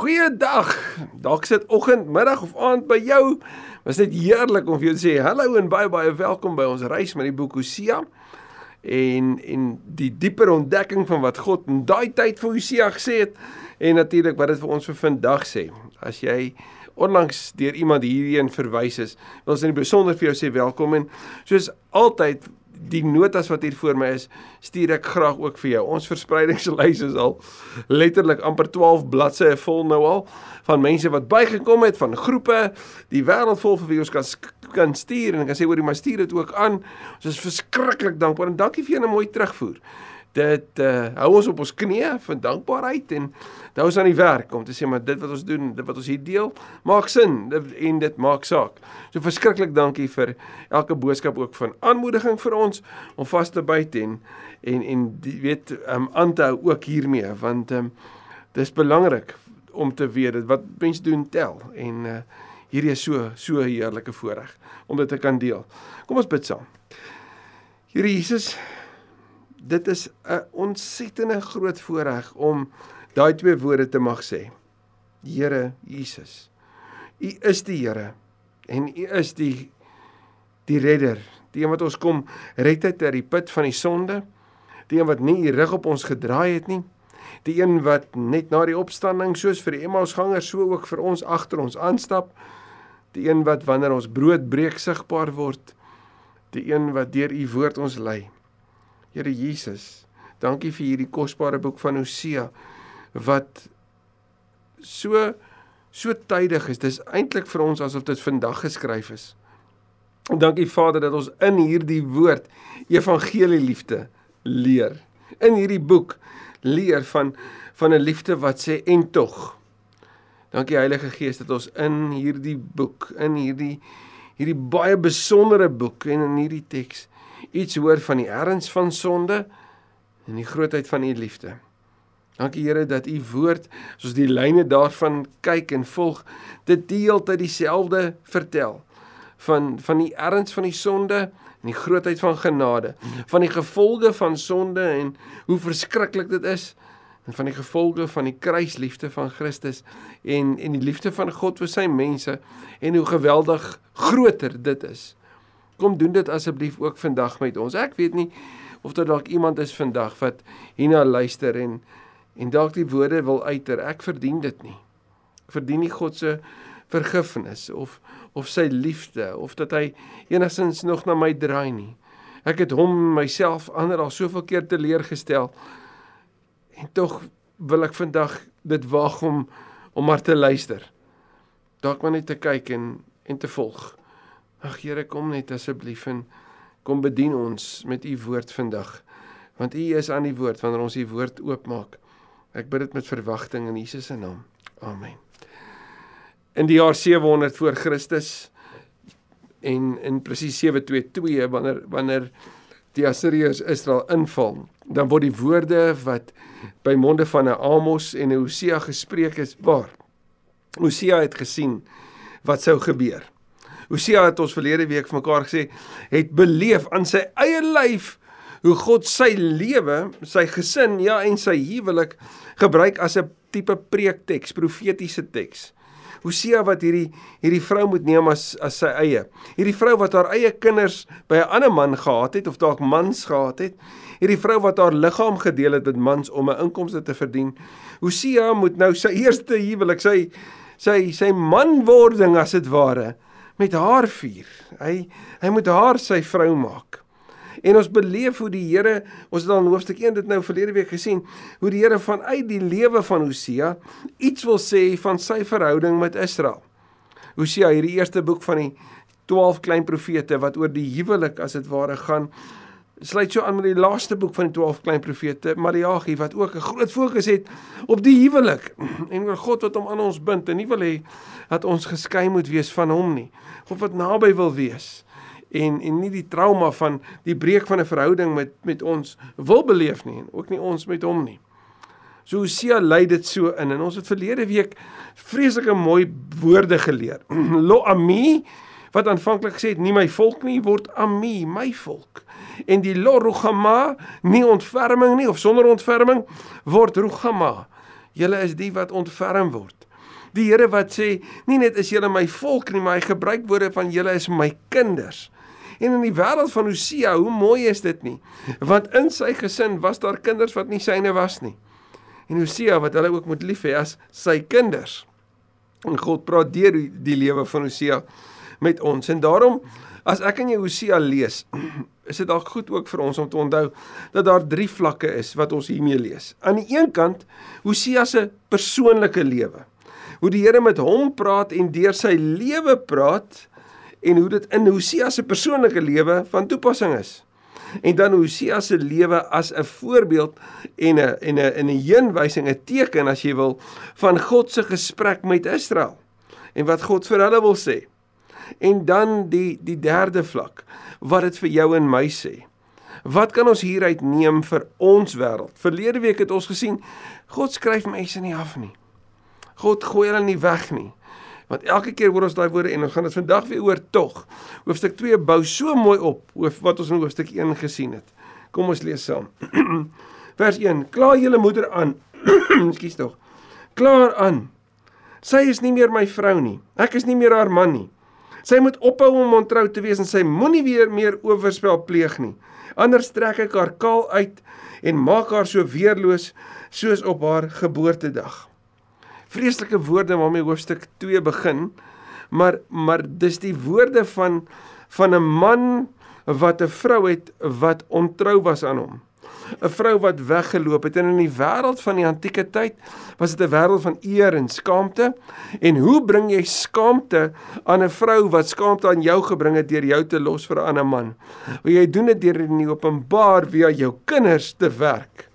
Goeiedag. Dalk sit oggend, middag of aand by jou. Was dit heerlik om vir jou te sê hallo en baie baie welkom by ons reis met die boek Hosea. En en die dieper ontdekking van wat God in daai tyd vir Hosea gesê het en natuurlik wat dit vir ons vir vandag sê. As jy onlangs deur iemand hierheen verwys is, wil ons in die besonder vir jou sê welkom en soos altyd die notas wat hier voor my is, stuur ek graag ook vir jou. Ons verspreidingslys is al letterlik amper 12 bladsye vol nou al van mense wat bygekom het van groepe, die wêreld vol vir wie ons kan kan stuur en ek kan sê hoor jy maar stuur dit ook aan. Ons is verskriklik dankbaar en dankie vir 'n mooi terugvoer dit uh, hou ons op ons knieë van dankbaarheid en nou is aan die werk om te sê maar dit wat ons doen, dit wat ons hier deel, maak sin en dit maak saak. So verskriklik dankie vir elke boodskap ook van aanmoediging vir ons om vas te byt en en en die weet um aan te hou ook hiermee want um dis belangrik om te weet dit wat mense doen tel en uh hierdie is so so heerlike voorreg om dit te kan deel. Kom ons bid saam. Here Jesus, dit is 'n ontsettende groot voorreg om daai twee woorde te mag sê. Here Jesus. U is die Here en u is die die redder, die een wat ons kom red uit die put van die sonde, die een wat nie u rug op ons gedraai het nie, die een wat net na die opstanding soos vir die Emmausgangers so ook vir ons agter ons aanstap, die een wat wanneer ons brood breek sigbaar word, die een wat deur u woord ons lei. Here Jesus, dankie vir hierdie kosbare boek van Hosea wat so so tydig is. Dis eintlik vir ons asof dit vandag geskryf is. Dankie Vader dat ons in hierdie woord evangelie liefde leer. In hierdie boek leer van van 'n liefde wat sê en tog. Dankie Heilige Gees dat ons in hierdie boek, in hierdie hierdie baie besondere boek en in hierdie teks iets hoor van die erns van sonde en die grootheid van u liefde. Dankie Here dat u woord soos die lyne daarvan kyk en volg dit die hele tyd dieselfde vertel van van die erns van die sonde en die grootheid van genade, van die gevolge van sonde en hoe verskriklik dit is en van die gevolge van die kruisliefde van Christus en en die liefde van God vir sy mense en hoe geweldig groter dit is. Kom doen dit asseblief ook vandag met ons. Ek weet nie of daar dalk iemand is vandag wat hierna luister en en dalk die woorde wil uiter. Ek verdien dit nie. Ek verdien nie God se vergifnis of of sy liefde of dat hy enigstens nog na my draai nie. Ek het hom myself ander al soveel keer teleurgestel. En tog wil ek vandag dit waag om om maar te luister. Dalk maar net te kyk en en te volg. Ag Here, kom net asseblief en kom bedien ons met u woord vandag. Want u is aan die woord wanneer ons u woord oopmaak. Ek bid dit met verwagting in Jesus se naam. Amen. In die jaar 700 voor Christus en in presies 722 wanneer wanneer die Assiriërs Israel inval, dan word die woorde wat by monde van Amos en Hosea gespreek is waar. Hosea het gesien wat sou gebeur. Hosea het ons verlede week vir mekaar gesê, het beleef aan sy eie lyf hoe God sy lewe, sy gesin, ja en sy huwelik gebruik as 'n tipe preekteks, profetiese teks. Hosea wat hierdie hierdie vrou moet neem as as sy eie. Hierdie vrou wat haar eie kinders by 'n ander man gehad het of dalk mans gehad het. Hierdie vrou wat haar liggaam gedeel het met mans om 'n inkomste te verdien. Hosea moet nou sy eerste huwelik, sy sy sy manwording as dit ware met haar vier. Hy hy moet haar sy vrou maak. En ons beleef hoe die Here, ons het al in hoofstuk 1 dit nou verlede week gesien, hoe die Here vanuit die lewe van Hosea iets wil sê van sy verhouding met Israel. Hosea, hierdie eerste boek van die 12 klein profete wat oor die huwelik as dit ware gaan, sluit so aan met die laaste boek van die 12 klein profete, Maleagi wat ook 'n groot fokus het op die huwelik en oor God wat hom aan ons bind en nie wil hê dat ons geskei moet wees van hom nie. God wat naby wil wees en en nie die trauma van die breek van 'n verhouding met met ons wil beleef nie en ook nie ons met hom nie. So Hosea lei dit so in en ons het verlede week vreeslike mooi woorde geleer. Lo ami wat aanvanklik gesê het nie my volk nie word ami my volk en die lo rugama nie ontferming nie of sonder ontferming word rugama julle is die wat ontferm word Die Here wat sê, nie net is julle my volk nie, maar hy gebruik woorde van julle is my kinders. En in die wêreld van Hosea, hoe mooi is dit nie? Want in sy gesin was daar kinders wat nie syne was nie. En Hosea wat hulle ook moet lief hê as sy kinders. En God praat deur die, die lewe van Hosea met ons. En daarom as ek in Hosea lees, is dit dalk goed ook vir ons om te onthou dat daar drie vlakke is wat ons hiermee lees. Aan die een kant Hosea se persoonlike lewe. Hoe die Here met hom praat en deur sy lewe praat en hoe dit in Hosea se persoonlike lewe van toepassing is. En dan Hosea se lewe as 'n voorbeeld en 'n en 'n in 'n heenwysing, 'n teken as jy wil van God se gesprek met Israel en wat God vir hulle wil sê. En dan die die derde vlak wat dit vir jou en my sê. Wat kan ons hieruit neem vir ons wêreld? Verlede week het ons gesien God skryf mense nie af nie. God gooi hulle nie weg nie. Want elke keer hoor ons daai woorde en ons gaan dit vandag weer oor tog. Hoofstuk 2 bou so mooi op hoof wat ons in hoofstuk 1 gesien het. Kom ons lees saam. Vers 1: Klaar julle moeder aan. Ekskuus tog. Klaar aan. Sy is nie meer my vrou nie. Ek is nie meer haar man nie. Sy moet ophou om ontrou te wees en sy moenie weer meer oorspel pleeg nie. Anders trek ek haar kaal uit en maak haar so weerloos soos op haar geboortedag vreeslike woorde waarmee hoofstuk 2 begin. Maar maar dis die woorde van van 'n man wat 'n vrou het wat ontrou was aan hom. 'n Vrou wat weggeloop het en in die wêreld van die antieke tyd was dit 'n wêreld van eer en skaamte. En hoe bring jy skaamte aan 'n vrou wat skaamte aan jou gebring het deur jou te los vir 'n ander man? Wil jy doen dit deur in die openbaar via jou kinders te werk?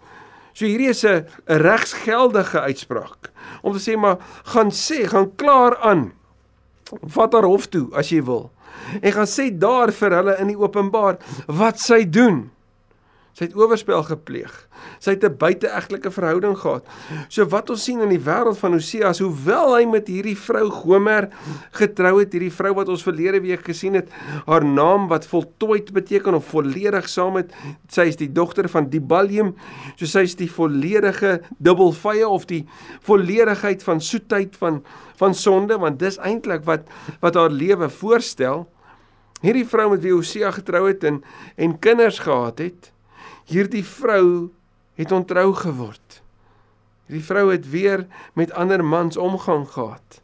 So hierdie is 'n regsgeldige uitspraak om te sê maar gaan sê, gaan klaar aan. Vat haar hof toe as jy wil. En gaan sê daar vir hulle in die openbaar wat sy doen. Sy het oorspel gepleeg. Sy het 'n buiteegtelike verhouding gehad. So wat ons sien in die wêreld van Hosea, hoewel hy met hierdie vrou Gomer getrou het, hierdie vrou wat ons verlede week gesien het, haar naam wat voltooid beteken of volledig saam met sy is die dogter van Dibalium, so sy is die volledige dubbelvye of die volledigheid van soetheid van van sonde, want dis eintlik wat wat haar lewe voorstel. Hierdie vrou met wie Hosea getrou het en en kinders gehad het, hierdie vrou het ontrou geword. Hierdie vrou het weer met ander mans omgang gehad.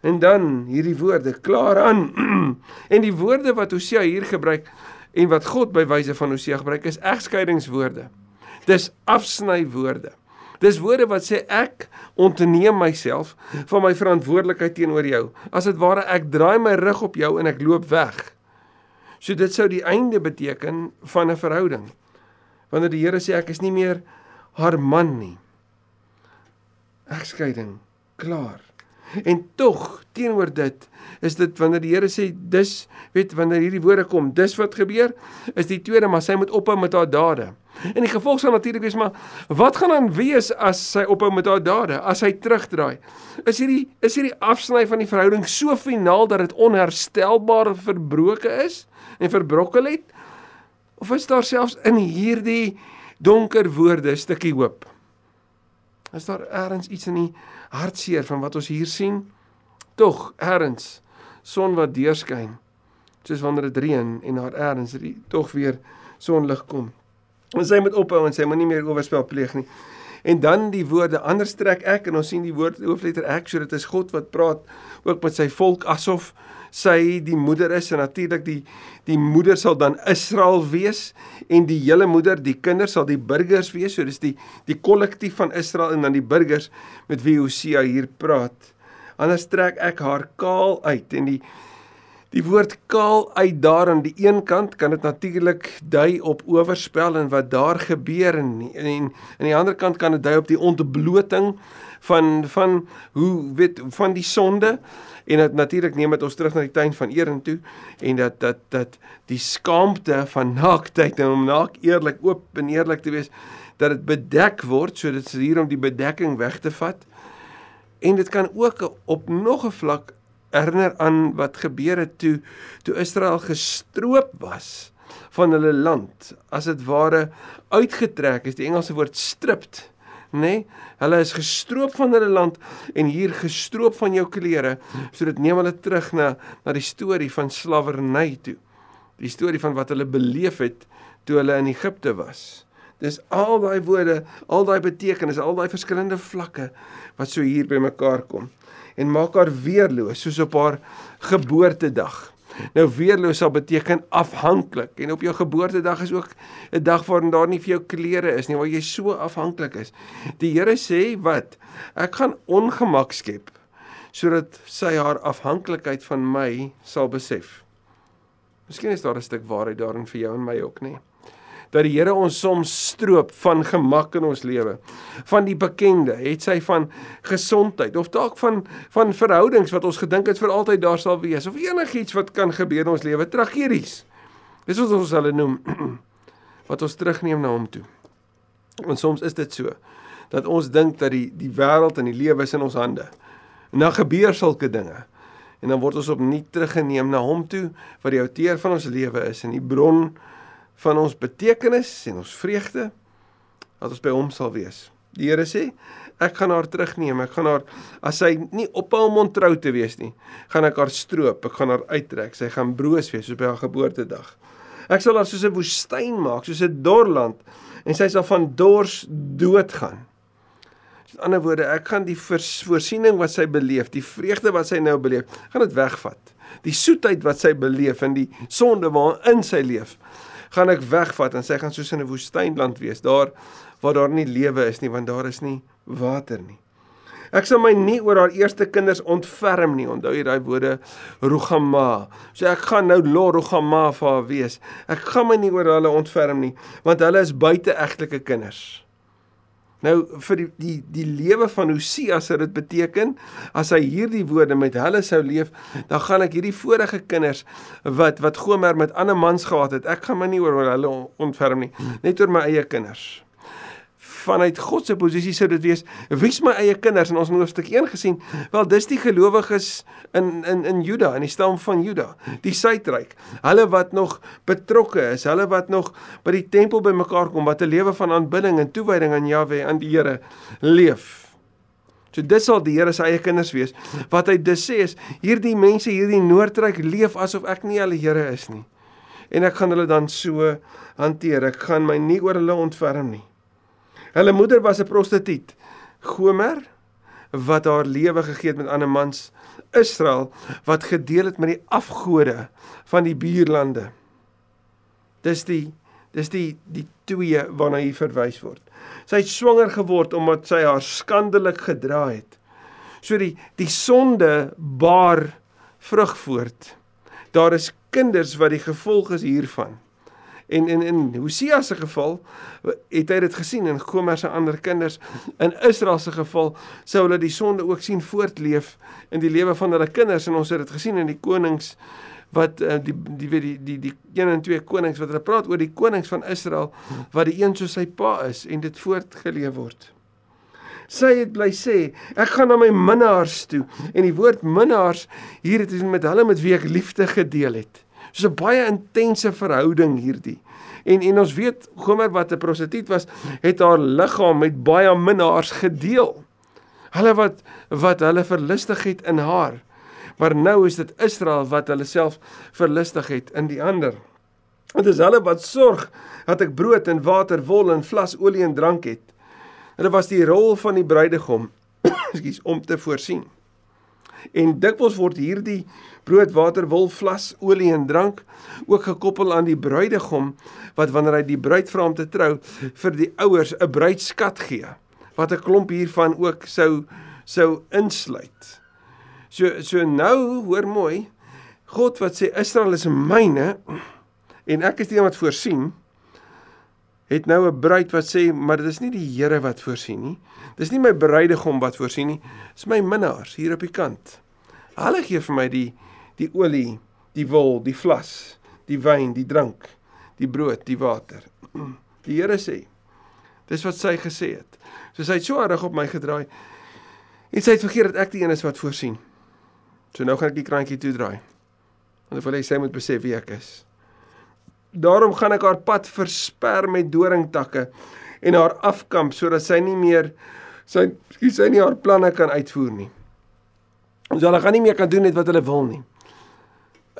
En dan hierdie woorde klaar aan. en die woorde wat Hosea hier gebruik en wat God by wyse van Hosea gebruik is egskeidingswoorde. Dis afsny woorde. Dis woorde wat sê ek ontneem myself van my verantwoordelikheid teenoor jou. As dit ware ek draai my rug op jou en ek loop weg. So dit sou die einde beteken van 'n verhouding wanneer die Here sê ek is nie meer haar man nie. Egskeiding klaar. En tog teenoor dit is dit wanneer die Here sê dis weet wanneer hierdie woorde kom, dis wat gebeur, is die tweede maar sy moet ophou met haar dade. En die gevolg sal natuurlik wees maar wat gaan dan wees as sy ophou met haar dade, as hy terugdraai? Is hierdie is hierdie afsny van die verhouding so finaal dat dit onherstelbaar verbroke is en verbrokkel het? Of is daar selfs in hierdie donker woorde 'n stukkie hoop? Is daar ergens iets in die hartseer van wat ons hier sien? Tog ergens son wat deurskyn. Soos wanneer dit reën en daar ergens tog weer sonlig kom. En sy moet ophou en sy moet nie meer oorspel pleeg nie. En dan die woorde anders trek ek en ons sien die woord hoofletter ek so dit is God wat praat ook met sy volk asof sy die moeder is en natuurlik die die moeder sal dan Israel wees en die hele moeder die kinders sal die burgers wees so dis die die kollektief van Israel en dan die burgers met wie Hosea hier praat. Anders trek ek haar kaal uit en die die woord kaal uit daar aan die een kant kan dit natuurlik dui op oorspel en wat daar gebeur en en aan die ander kant kan dit dui op die ontbloting van van hoe weet van die sonde. En dit natuurlik neem dit ons terug na die tuin van Eden toe en dat dat dat die skaamte van naaktheid en om naak eerlik oop en eerlik te wees dat dit bedek word so dit is hier om die bedekking weg te vat. En dit kan ook op nog 'n vlak herinner aan wat gebeur het toe toe Israel gestroop was van hulle land. As dit ware uitgetrek is die Engelse woord stripped nê? Nee, hulle is gestroop van hulle land en hier gestroop van jou klere. So dit neem hulle terug na na die storie van slawerny toe. Die storie van wat hulle beleef het toe hulle in Egipte was. Dis al daai woorde, al daai betekenis, al daai verskillende vlakke wat so hier by mekaar kom en maak haar weerloos soos op haar geboortedag. Nou weerloos sal beteken afhanklik en op jou geboortedag is ook 'n dag waarin daar nie vir jou klere is nie, waar jy so afhanklik is. Die Here sê wat? Ek gaan ongemak skep sodat sy haar afhanklikheid van my sal besef. Miskien is daar 'n stuk waarheid daarin vir jou en my ook, nie? Dat die Here ons soms stroop van gemak in ons lewe. Van die bekende, het sy van gesondheid of dalk van van verhoudings wat ons gedink het vir altyd daar sal wees of enigiets wat kan gebeur in ons lewe, tragedies. Dis wat ons hulle noem wat ons terugneem na hom toe. Want soms is dit so dat ons dink dat die die wêreld en die lewe is in ons hande. En dan gebeur sulke dinge. En dan word ons opnuut teruggeneem na hom toe wat die outeur van ons lewe is en die bron van ons betekenis en ons vreugde dat ons by hom sal wees. Die Here sê, ek gaan haar terugneem. Ek gaan haar as sy nie ophou om ontrou te wees nie, gaan ek haar stroop, ek gaan haar uittrek. Sy gaan broos wees soos by haar geboortedag. Ek sal haar soos 'n woestyn maak, soos 'n dorland en sy sal van dors doodgaan. Met ander woorde, ek gaan die voorsiening wat sy beleef, die vreugde wat sy nou beleef, gaan dit wegvat. Die soetheid wat sy beleef en die sonde waarin sy leef, gaan ek wegvat en sy gaan soos in 'n woestynland wees, daar waar daar nie lewe is nie, want daar is nie water nie. Ek sal my nie oor haar eerste kinders ontferm nie. Onthou jy daai woorde Rugama. So ek gaan nou Lo Rugama vir haar wees. Ek gaan my nie oor hulle ontferm nie, want hulle is buite egtelike kinders. Nou vir die die die lewe van Hosea sou dit beteken as hy hierdie woorde met hulle sou leef, dan gaan ek hierdie vorige kinders wat wat Gomer met ander mans gehad het, ek gaan my nie oor hulle ontferm nie, net oor my eie kinders vanuit God se posisie sou dit wees wie's my eie kinders en ons het hoofstuk 1 gesien wel dis die gelowiges in in in Juda in die stam van Juda die suidryk hulle wat nog betrokke is hulle wat nog by die tempel bymekaar kom wat 'n lewe van aanbidding en toewyding aan Jahwe aan die Here leef So dit sal die Here se eie kinders wees. Wat hy dus sê is hierdie mense hierdie noordryk leef asof ek nie hulle Here is nie. En ek gaan hulle dan so hanteer. Ek gaan my nie oor hulle ontferm nie. Hulle moeder was 'n prostituut. Gomer wat haar lewe gegee het met ander mans. Israel wat gedeel het met die afgode van die buurlande. Dis die dis die die twee waarna hier verwys word. Sy het swanger geword omdat sy haar skandelik gedra het. So die die sonde baar vrug voort. Daar is kinders wat die gevolg is hiervan. En in in Hosea se geval het hy dit gesien en Gomer se ander kinders. In Israel se geval sou hulle die sonde ook sien voortleef in die lewe van hulle kinders en ons het dit gesien in die konings wat uh, die die die die die een en twee konings wat hulle praat oor die konings van Israel wat die een soos sy pa is en dit voortgeleef word. Sy het bly sê, ek gaan na my minnaars toe en die woord minnaars hier het met hulle met wie ek liefde gedeel het. So 'n baie intense verhouding hierdie. En en ons weet Gomer wat 'n prostituut was, het haar liggaam met baie minnaars gedeel. Hulle wat wat hulle verlustig het in haar. Maar nou is dit Israel wat hulle self verlustig het in die ander. Dit is hulle wat sorg dat ek brood en water, wol en vlas, olie en drank het. Hulle was die rol van die bruidegom, ekskuus, om te voorsien. En dikwels word hierdie brood, water, wol, vlas, olie en drank ook gekoppel aan die bruidegom wat wanneer hy die bruid vra om te trou vir die ouers 'n bruidskat gee wat 'n klomp hiervan ook sou sou insluit. So so nou hoor mooi God wat sê Israel is myne en ek is die een wat voorsien het nou 'n bruid wat sê maar dit is nie die Here wat voorsien nie. Dis nie my bruidegom wat voorsien nie. Dis my minnaars hier op die kant. Hulle gee vir my die die olie, die wol, die vlas, die wyn, die drank, die brood, die water. Die Here sê, dis wat sy gesê het. So sy het so reg op my gedraai. En sy het vergeet dat ek die een is wat voorsien. So nou gaan ek die krantjie toedraai. Want ek wil hê sy moet besef wie ek is. Daarom gaan ek haar pad versper met doringtakke en haar afkamp sodat sy nie meer sy sy nie haar planne kan uitvoer nie. Ons hulle gaan nie meer kan doen net wat hulle wil nie.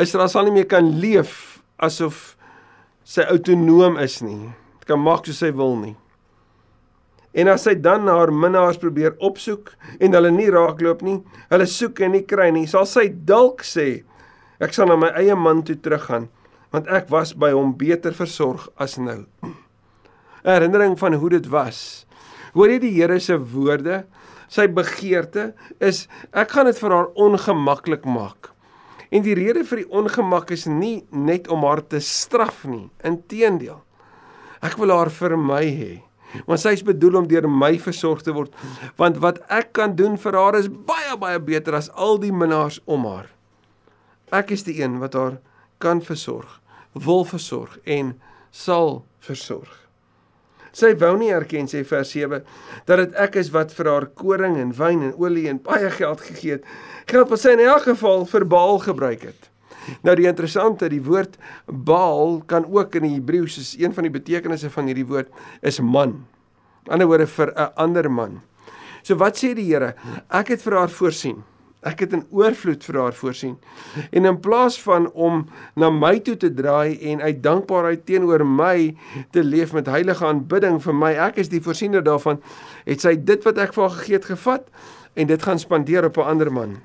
Israel sal nie meer kan leef asof sy autonoom is nie. Dit kan maak soos sy wil nie. En as sy dan haar minnaars probeer opsoek en hulle nie raakloop nie, hulle soek en nie kry nie, sal sy dalk sê ek sal na my eie man toe teruggaan want ek was by hom beter versorg as nou. Herinnering van hoe dit was. Hoor jy die Here se woorde? Sy begeerte is ek gaan dit vir haar ongemaklik maak. En die rede vir die ongemak is nie net om haar te straf nie, inteendeel. Ek wil haar vir my hê. Want sy is bedoel om deur my versorg te word, want wat ek kan doen vir haar is baie baie beter as al die minnaars om haar. Ek is die een wat haar kan versorg, wil versorg en sal versorg. Sy wou nie erken sê vers 7 dat dit ek is wat vir haar koring en wyn en olie en baie geld gegee het. Geld wat sy in elk geval vir Baal gebruik het. Nou die interessante, die woord Baal kan ook in die Hebreëus is een van die betekenisse van hierdie woord is man. In ander woorde vir 'n ander man. So wat sê die Here? Ek het vir haar voorsien. Ek het in oorvloed vir haar voorsien. En in plaas van om na my toe te draai en uit dankbaarheid teenoor my te leef met heilige aanbidding vir my, ek is die voorsiener daarvan, het sy dit wat ek vir haar gegee het gevat en dit gaan spandeer op 'n ander man.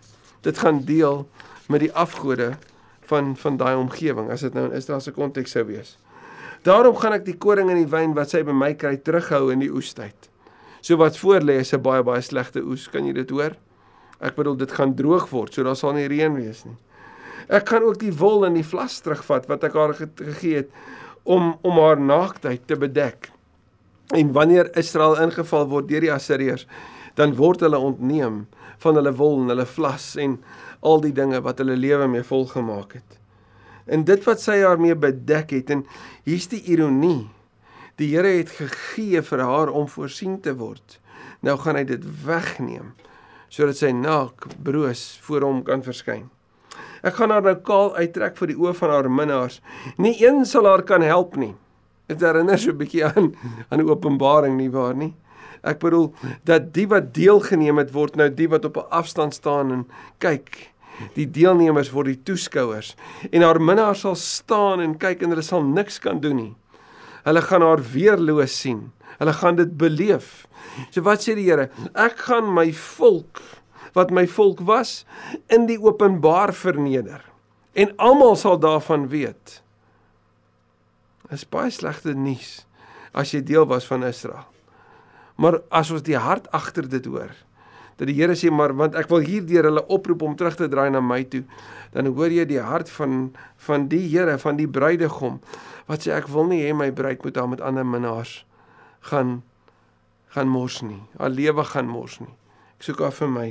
Dit gaan deel met die afgode van van daai omgewing as dit nou in Israel se konteks sou wees. Daarom gaan ek die koring en die wyn wat sy by my kry terughou in die oestyd. So wat voor lê is 'n baie baie slegte oes, kan jy dit hoor? Ek bedoel dit gaan droog word, so daar sal nie reën wees nie. Ek kan ook die wol en die vlas terugvat wat ek haar gegee het om om haar naaktheid te bedek. En wanneer Israel ingeval word deur die Assiriërs, dan word hulle ontneem van hulle wol en hulle vlas en al die dinge wat hulle lewe mee volgemaak het. En dit wat sy haar mee bedek het en hier's die ironie. Die Here het gegee vir haar om voorsien te word. Nou gaan hy dit wegneem sodat sy naak broos voor hom kan verskyn. Ek gaan haar nou kaal uittrek vir die oë van haar minnaars. Nie een sal haar kan help nie. Dit herinner so 'n bietjie aan aan Openbaring nie waar nie? Ek bedoel dat die wat deelgeneem het word nou die wat op 'n afstand staan en kyk. Die deelnemers word die toeskouers en haar minnaars sal staan en kyk en hulle sal niks kan doen nie. Hulle gaan haar weerloos sien. Hulle gaan dit beleef. So wat sê die Here? Ek gaan my volk wat my volk was in die openbaar verneder. En almal sal daarvan weet. Dit is baie slegte nuus as jy deel was van Israel. Maar as ons die hart agter dit hoor, dat die Here sê maar want ek wil hierdeur hulle oproep om terug te draai na my toe, dan hoor jy die hart van van die Here, van die bruidegom wat sê ek wil nie hê my bruid moet daar met ander minnaars gaan gaan mors nie. Haar lewe gaan mors nie. Ek soek haar vir my.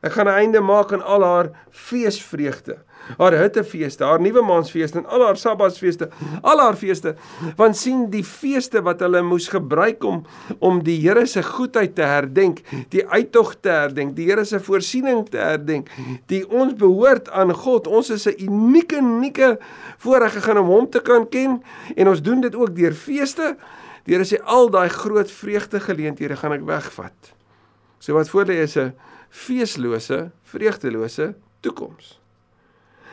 Ek gaan 'n einde maak aan al haar feesvreugde. Haar hittefeeste, haar nuwe maansfeeste en al haar sabbatsfeeste, al haar feeste. Want sien die feeste wat hulle moes gebruik om om die Here se goedheid te herdenk, die uittog te herdenk, die Here se voorsiening te herdenk, die ons behoort aan God. Ons is 'n unieke unieke voorreg gegaan om hom te kan ken en ons doen dit ook deur feeste Die Here sê al daai groot vreugde geleenthede gaan ek wegvat. So wat voor lê is 'n feeslose, vreugdelose toekoms.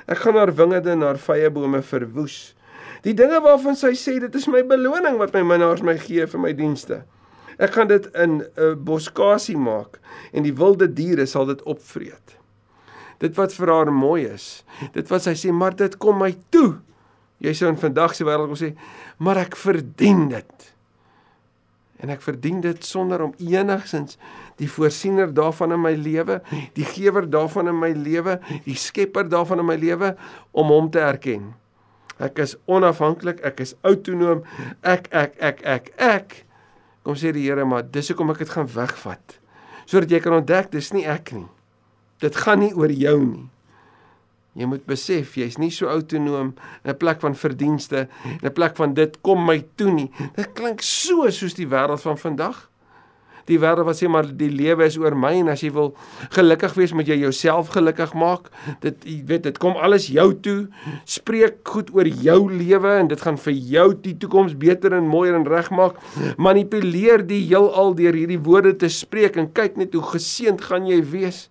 Ek gaan haar wingerde en haar vrye bome verwoes. Die dinge waarvan sy sê dit is my beloning wat my minnaars my gee vir my dienste. Ek gaan dit in 'n boskasie maak en die wilde diere sal dit opvreet. Dit wat vir haar mooi is, dit wat sy sê maar dit kom my toe. Jy sou in vandag se wêreld kon sê, maar ek verdien dit en ek verdien dit sonder om enigsins die voorsiener daarvan in my lewe, die gewer daarvan in my lewe, die skepper daarvan in my lewe om hom te erken. Ek is onafhanklik, ek is autonoom, ek ek ek ek ek. Kom sê die Here, maar dis hoekom ek dit gaan wegvat. Sodat jy kan ontdek dis nie ek nie. Dit gaan nie oor jou nie. Jy moet besef jy's nie so autonoom in 'n plek van verdienste, in 'n plek van dit kom my toe nie. Dit klink so soos die wêreld van vandag. Die wêreld wat sê maar die lewe is oor my en as jy wil gelukkig wees, moet jy jouself gelukkig maak. Dit jy weet, dit kom alles jou toe. Spreek goed oor jou lewe en dit gaan vir jou die toekoms beter en mooier en regmaak. Manipuleer die heelal deur hierdie woorde te spreek en kyk net hoe geseënd gaan jy wees.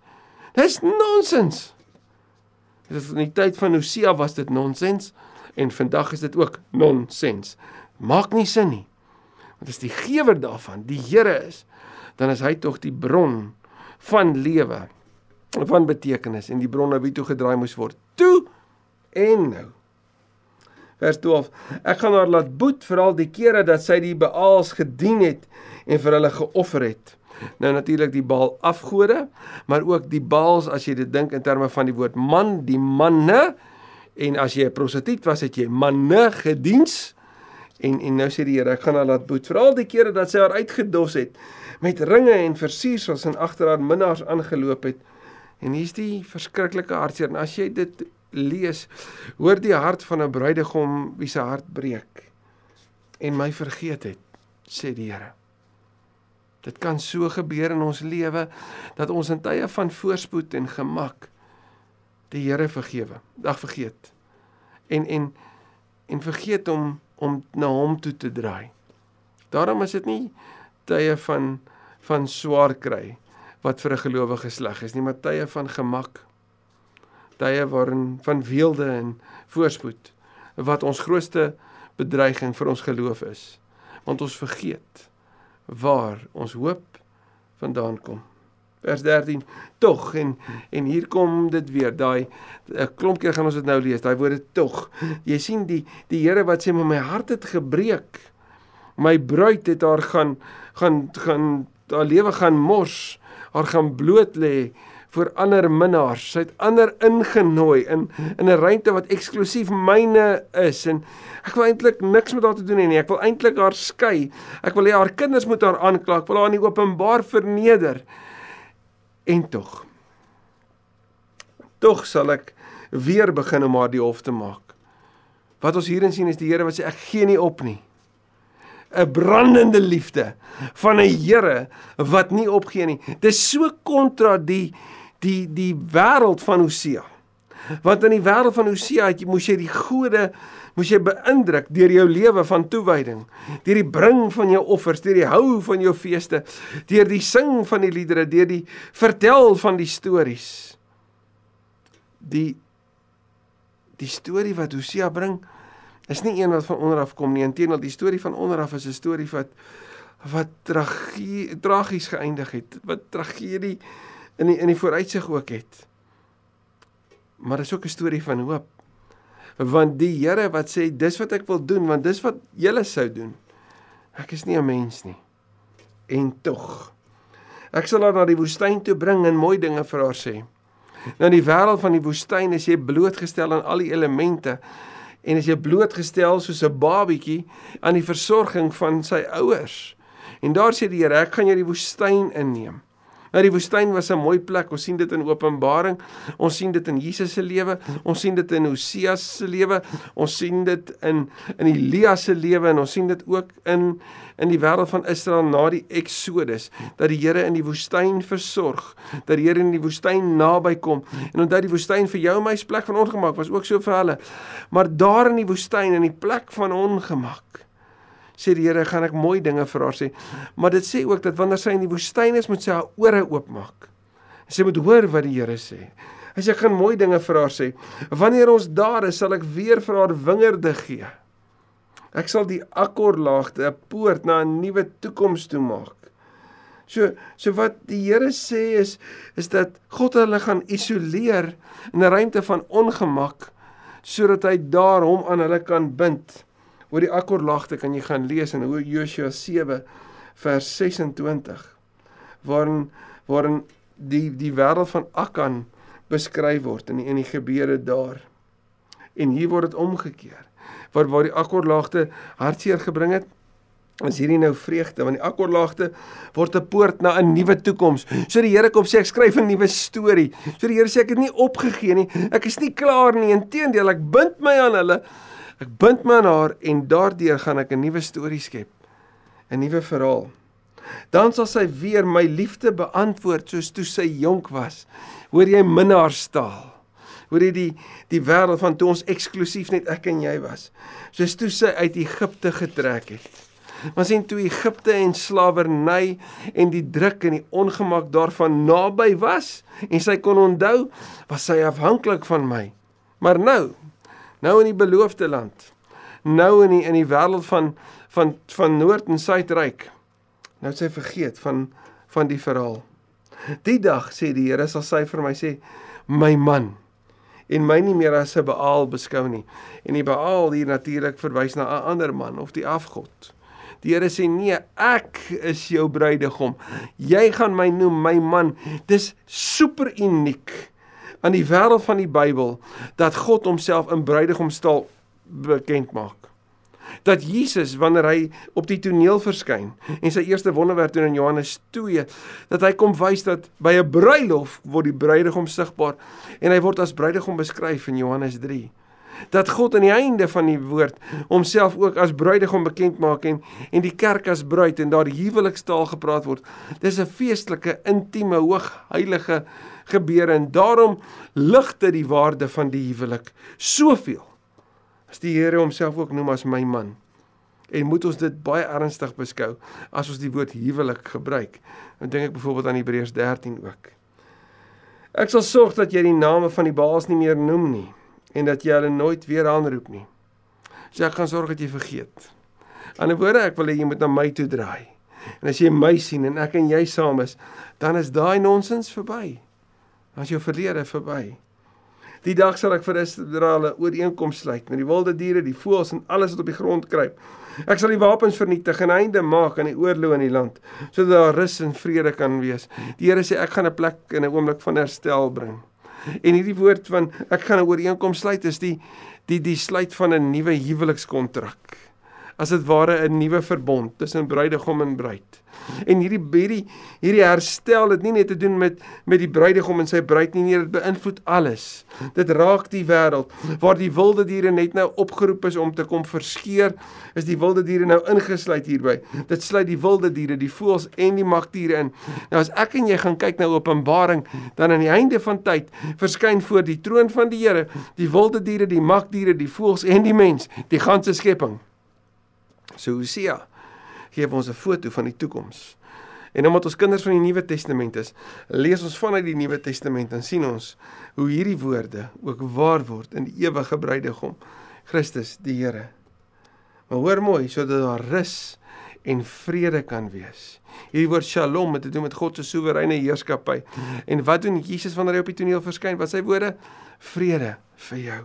Dis nonsens. Dit is in die tyd van Hosea was dit nonsens en vandag is dit ook nonsens. Maak nie sin nie. Want as die gewer daarvan die Here is, dan is hy tog die bron van lewe, van betekenis en die bron na wie toe gedraai moes word. Toe en nou. Vers 12. Ek gaan haar laat boet vir al die kere dat sy die Baals gedien het en vir hulle geoffer het. Nou natuurlik die Baal afgode, maar ook die Baals as jy dit dink in terme van die woord man, die manne en as jy 'n prostituut was, het jy manne gediens. En en nou sê die Here, ek gaan haar laat boet vir al die kere dat sy haar uitgedos het met ringe en versiersels en agter haar minnaars aangeloop het. En hier's die verskriklike hartseer. En as jy dit lees, hoor die hart van 'n bruidegom wie se hart breek en my vergeet het, sê die Here. Dit kan so gebeur in ons lewe dat ons in tye van voorspoed en gemak die Here vergewe. Dag vergeet. En en en vergeet om om na hom toe te draai. Daarom is dit nie tye van van swaar kry wat vir 'n gelowige sleg is nie, maar tye van gemak. Tye waarin van weelde en voorspoed wat ons grootste bedreiging vir ons geloof is. Want ons vergeet waar ons hoop vandaan kom. Vers 13. Tog en en hier kom dit weer. Daai 'n klomp keer gaan ons dit nou lees. Daai woorde tog. Jy sien die die Here wat sê my hart het gebreek. My bruid het haar gaan gaan gaan haar lewe gaan mors. Haar gaan bloot lê vir ander minnaars. Sy het ander ingenooi in in 'n ruimte wat eksklusief myne is en ek wil eintlik niks met haar te doen hê nie. Ek wil eintlik haar skei. Ek wil hê haar kinders moet haar aankla. Ek wil haar in openbaar verneder. En tog tog sal ek weer begin om haar die hof te maak. Wat ons hierin sien is die Here wat sê ek gee nie op nie. 'n brandende liefde van 'n Here wat nie opgee nie. Dis so kontra die die die wêreld van Hosea. Want in die wêreld van Hosea moes jy die gode moes jy beïndruk deur jou lewe van toewyding, deur die bring van jou offers, deur die hou van jou feeste, deur die sing van die liedere, deur die vertel van die stories. Die die storie wat Hosea bring is nie een wat van onder af kom nie, inteendeel die storie van onder af is 'n storie wat wat tragie tragies geëindig het, wat tragedie in die in die vooruitsig ook het. Maar dit is ook 'n storie van hoop want die Here wat sê dis wat ek wil doen want dis wat julle sou doen. Ek is nie 'n mens nie. En tog ek sal haar na die woestyn toe bring en mooi dinge vir haar sê. Nou in die wêreld van die woestyn is jy blootgestel aan al die elemente en as jy blootgestel soos 'n babietjie aan die versorging van sy ouers. En daar sê die Here, ek gaan jou die woestyn inneem. Nou die woestyn was 'n mooi plek. Ons sien dit in Openbaring. Ons sien dit in Jesus se lewe. Ons sien dit in Hosea se lewe. Ons sien dit in in Elia se lewe en ons sien dit ook in in die wêreld van Israel na die Exodus dat die Here in die woestyn versorg, dat die Here in die woestyn naby kom. En onthou die woestyn vir jou en my se plek van ongemak was ook so vir hulle. Maar daar in die woestyn in die plek van ongemak sê die Here, gaan ek mooi dinge vir haar sê. Maar dit sê ook dat wanneer sy in die woestyn is, moet sy haar ore oopmaak. Sy moet hoor wat die Here sê. Hy sê ek gaan mooi dinge vir haar sê. Wanneer ons daar is, sal ek weer vir haar wingerde gee. Ek sal die akkorlaagte 'n poort na 'n nuwe toekoms toe maak. So so wat die Here sê is is dat God hulle gaan isoleer in 'n ruimte van ongemak sodat hy daar hom aan hulle kan bind oor die akkorlagte kan jy gaan lees in Josua 7 vers 26 waarin waarin die die wêreld van Akan beskryf word in die, in die gebeure daar. En hier word dit omgekeer. Waar waar die akkorlagte hartseer gebring het, is hierdie nou vreugde want die akkorlagte word 'n poort na 'n nuwe toekoms. So die Here kom sê ek skryf 'n nuwe storie. So die Here sê ek het nie opgegee nie. Ek is nie klaar nie. Inteendeel, ek bind my aan hulle Ek bind my aan haar en daardeur gaan ek 'n nuwe storie skep. 'n Nuwe verhaal. Dan sal sy weer my liefde beantwoord soos toe sy jonk was. Hoor jy minnaarstaal? Hoor jy die die wêreld van toe ons eksklusief net ek en jy was. Soos toe sy uit Egipte getrek het. Maar sien toe Egipte en slawerny en die druk en die ongemak daarvan naby was en sy kon onthou, was sy afhanklik van my. Maar nou, nou in die beloofde land, nou in die in die wêreld van van van Noord en Suidryk. Nou het sy vergeet van van die verhaal. Die dag sê die Here sal sy vir my sê, my man en my nie meer as 'n Baal beskou nie. En die Baal hier natuurlik verwys na 'n ander man of die afgod. Die Here sê nee, ek is jou bruidegom. Jy gaan my noem my man. Dis super uniek aan die wêreld van die Bybel dat God homself in bruidegomstaal bekend maak. Dat Jesus wanneer hy op die toneel verskyn en sy eerste wonderwerk doen in Johannes 2 dat hy kom wys dat by 'n bruilof word die bruidegom sigbaar en hy word as bruidegom beskryf in Johannes 3 dat God aan die einde van die woord homself ook as bruidegom bekend maak en en die kerk as bruid en daar huwelikstaal gepraat word. Dis 'n feestelike intieme hoog gebeure en daarom lig dit die waarde van die huwelik soveel as die Here homself ook noem as my man. En moet ons dit baie ernstig beskou as ons die woord huwelik gebruik. Dan dink ek byvoorbeeld aan Hebreërs 13 ook. Ek sal sorg dat jy die name van die Baals nie meer noem nie en dat jy hulle nooit weer aanroep nie. So ek gaan sorg dat jy vergeet. Aan die woorde ek wil hê jy moet na my toe draai. En as jy my sien en ek en jy saam is, dan is daai nonsens verby. Is jou verlede verby. Die dag sal ek vir Israel 'n ooreenkoms sluit met die wilde diere, die voëls en alles wat op die grond kruip. Ek sal die wapens vernietig en einde maak aan die oorlog in die land, sodat daar rus en vrede kan wees. Die Here sê ek gaan 'n plek in 'n oomblik van herstel bring. En hierdie woord van ek gaan 'n ooreenkoms sluit is die die die sluit van 'n nuwe huwelikskontrak as dit ware 'n nuwe verbond tussen bruidegom en bruid. En hierdie hierdie hierdie herstel het nie net te doen met met die bruidegom en sy bruid nie, nee, dit beïnvloed alles. Dit raak die wêreld waar die wilde diere net nou opgeroep is om te kom verskeer, is die wilde diere nou ingesluit hierby. Dit sluit die wilde diere, die voëls en die magdiere in. Nou as ek en jy gaan kyk na Openbaring, dan aan die einde van tyd verskyn voor die troon van die Here die wilde diere, die magdiere, die voëls en die mens, die ganse skepping. So Hosea gee ons 'n foto van die toekoms. En omdat ons kinders van die Nuwe Testament is, lees ons vanuit die Nuwe Testament en sien ons hoe hierdie woorde ook waar word in die ewige bruidegom, Christus die Here. Maar hoor mooi, sodat daar rus en vrede kan wees. Hierdie woord Shalom het te doen met God se soewereine heerskappy. En wat doen Jesus wanneer hy op die toneel verskyn? Wat sy woorde? Vrede vir jou.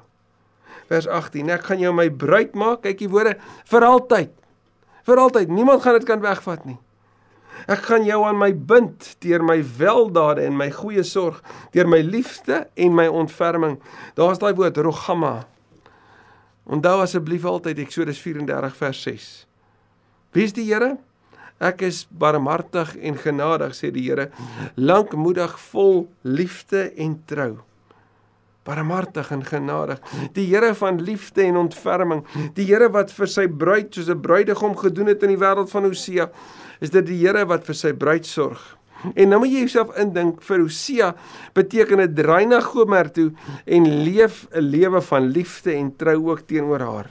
Vers 18: Ek gaan jou my bruid maak, kyk die woorde, vir altyd vir altyd. Niemand gaan dit kan wegvat nie. Ek gaan jou aan my bind deur my weldade en my goeie sorg, deur my liefde en my ontferming. Daar's daai woord rogama. Onthou asseblief altyd Eksodus 34 vers 6. Wie is die Here? Ek is barmhartig en genadig sê die Here, lankmoedig, vol liefde en trou barmhartig en genadig. Die Here van liefde en ontferming. Die Here wat vir sy bruid soos 'n bruidegom gedoen het in die wêreld van Hosea, is dit die Here wat vir sy bruid sorg. En nou moet jy jouself indink vir Hosea beteken dit draai na Gomer toe en leef 'n lewe van liefde en trou ook teenoor haar.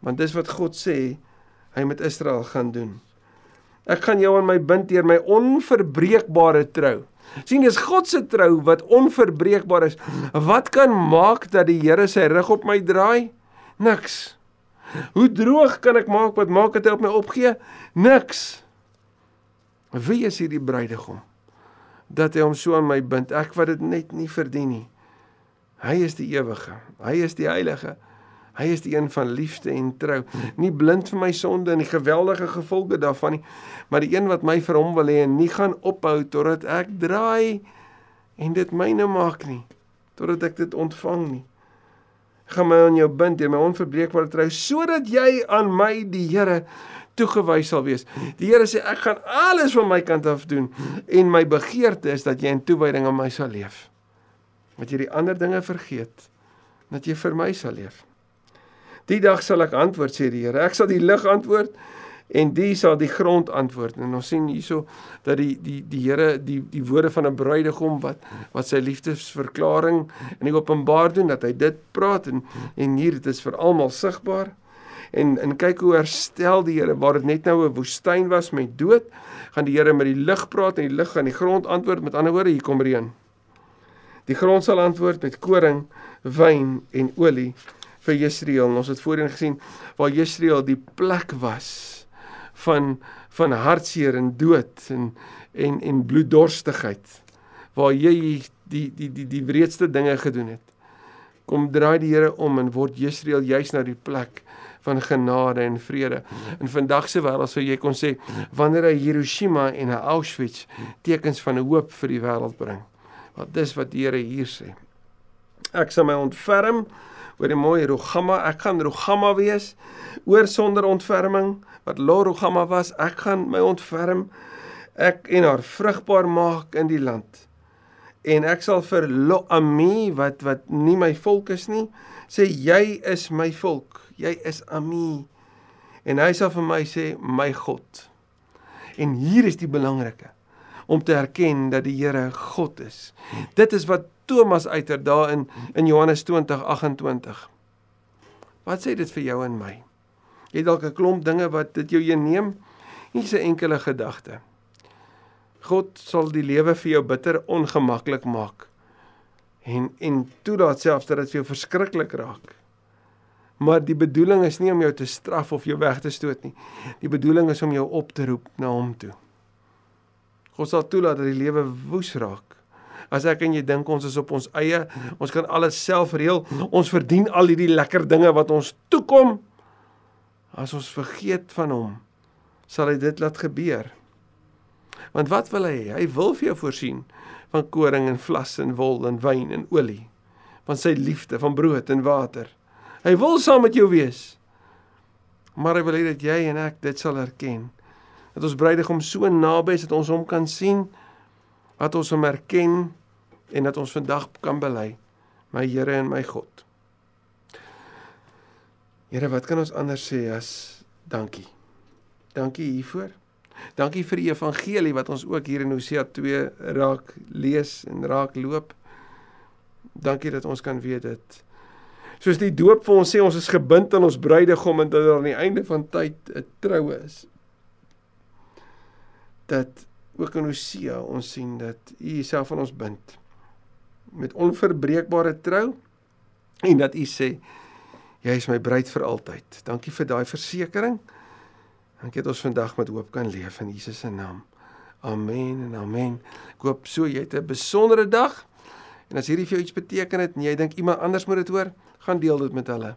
Want dis wat God sê hy met Israel gaan doen. Ek gaan jou aan my bind deur my onverbreekbare trou. Sien dis God se trou wat onverbreekbaar is. Wat kan maak dat die Here sy rug op my draai? Niks. Hoe droog kan ek maak wat maak dit hy op my opgee? Niks. Wie is hierdie bruidegom? Dat hy hom so aan my bind, ek wat dit net nie verdien nie. Hy is die ewige. Hy is die heilige. Hy is die een van liefde en trou. Nie blind vir my sonde en die geweldige gevolge daarvan nie, maar die een wat my vir hom wil hê en nie gaan ophou totdat ek draai en dit myne maak nie, totdat ek dit ontvang nie. Gaan my aan jou bind deur my onverbreekbare trou sodat jy aan my die Here toegewys sal wees. Die Here sê ek gaan alles van my kant af doen en my begeerte is dat jy in toewyding aan my sal leef. Dat jy die ander dinge vergeet, dat jy vir my sal leef. Die dag sal ek antwoord sê die Here. Ek sal die lig antwoord en die sal die grond antwoord. En ons sien hierso dat die die die Here die die woorde van 'n bruidegom wat wat sy liefdesverklaring in die openbaar doen dat hy dit praat en en hier dit is vir almal sigbaar. En en kyk hoe herstel die Here waar dit net nou 'n woestyn was met dood, gaan die Here met die lig praat en die lig gaan die grond antwoord. Met ander woorde, hier kom reën. Die grond sal antwoord met koring, wyn en olie vir Jesreel. Ons het voorheen gesien waar Jesreel die plek was van van hartseer en dood en en en bloeddorstigheid waar jy die die die die wreedste dinge gedoen het. Kom draai die Here om en word Jesreel juis na die plek van genade en vrede. In vandag se wêreld sou jy kon sê wanneer hy Hiroshima en Auschwitz tekens van hoop vir die wêreld bring. Want dis wat die Here hier sê. Ek sal my ontferm oor die mooi Rogama, ek gaan Rogama wees oor sonder ontferming wat Lorogama was, ek gaan my ontferm ek en haar vrugbaar maak in die land. En ek sal vir Lo-ami wat wat nie my volk is nie, sê jy is my volk. Jy is Ami. En hy sal vir my sê my God. En hier is die belangrike om te erken dat die Here God is. Dit is wat Thomas uiter daar in in Johannes 20:28. Wat sê dit vir jou en my? Jy dalk 'n klomp dinge wat dit jou neem. Nie 'n enkele gedagte. God sal die lewe vir jou bitter ongemaklik maak. En en toelaat selfs dat dit vir jou verskriklik raak. Maar die bedoeling is nie om jou te straf of jou weg te stoot nie. Die bedoeling is om jou op te roep na hom toe. God sal toelaat dat die lewe woes raak. As ek en jy dink ons is op ons eie, ons kan alles self reël, ons verdien al hierdie lekker dinge wat ons toekom, As ons vergeet van hom, sal hy dit laat gebeur. Want wat wil hy? Hy wil vir jou voorsien van koring en vlas en wol en wyn en olie, van sy liefde, van brood en water. Hy wil saam met jou wees. Maar hy wil hê dat jy en ek dit sal erken. Dat ons bruidegom so naby is dat ons hom kan sien, dat ons hom erken en dat ons vandag kan bely, my Here en my God. Here, wat kan ons anders sê as dankie? Dankie hiervoor. Dankie vir die evangelie wat ons ook hier in Hosea 2 raak lees en raak loop. Dankie dat ons kan weet dit. Soos die doop vir ons sê ons is gebind aan ons bruidegom en dat daar aan die einde van tyd 'n troue is. Dat ook in Hosea ons sien dat U Uself aan ons bind met onverbreekbare trou en dat U sê Jy is my bruid vir altyd. Dankie vir daai versekering. Dankie dat ons vandag met hoop kan leef in Jesus se naam. Amen en amen. Ek hoop so jy het 'n besondere dag. En as hierdie vir jou iets beteken het en jy dink iemand anders moet dit hoor, gaan deel dit met hulle.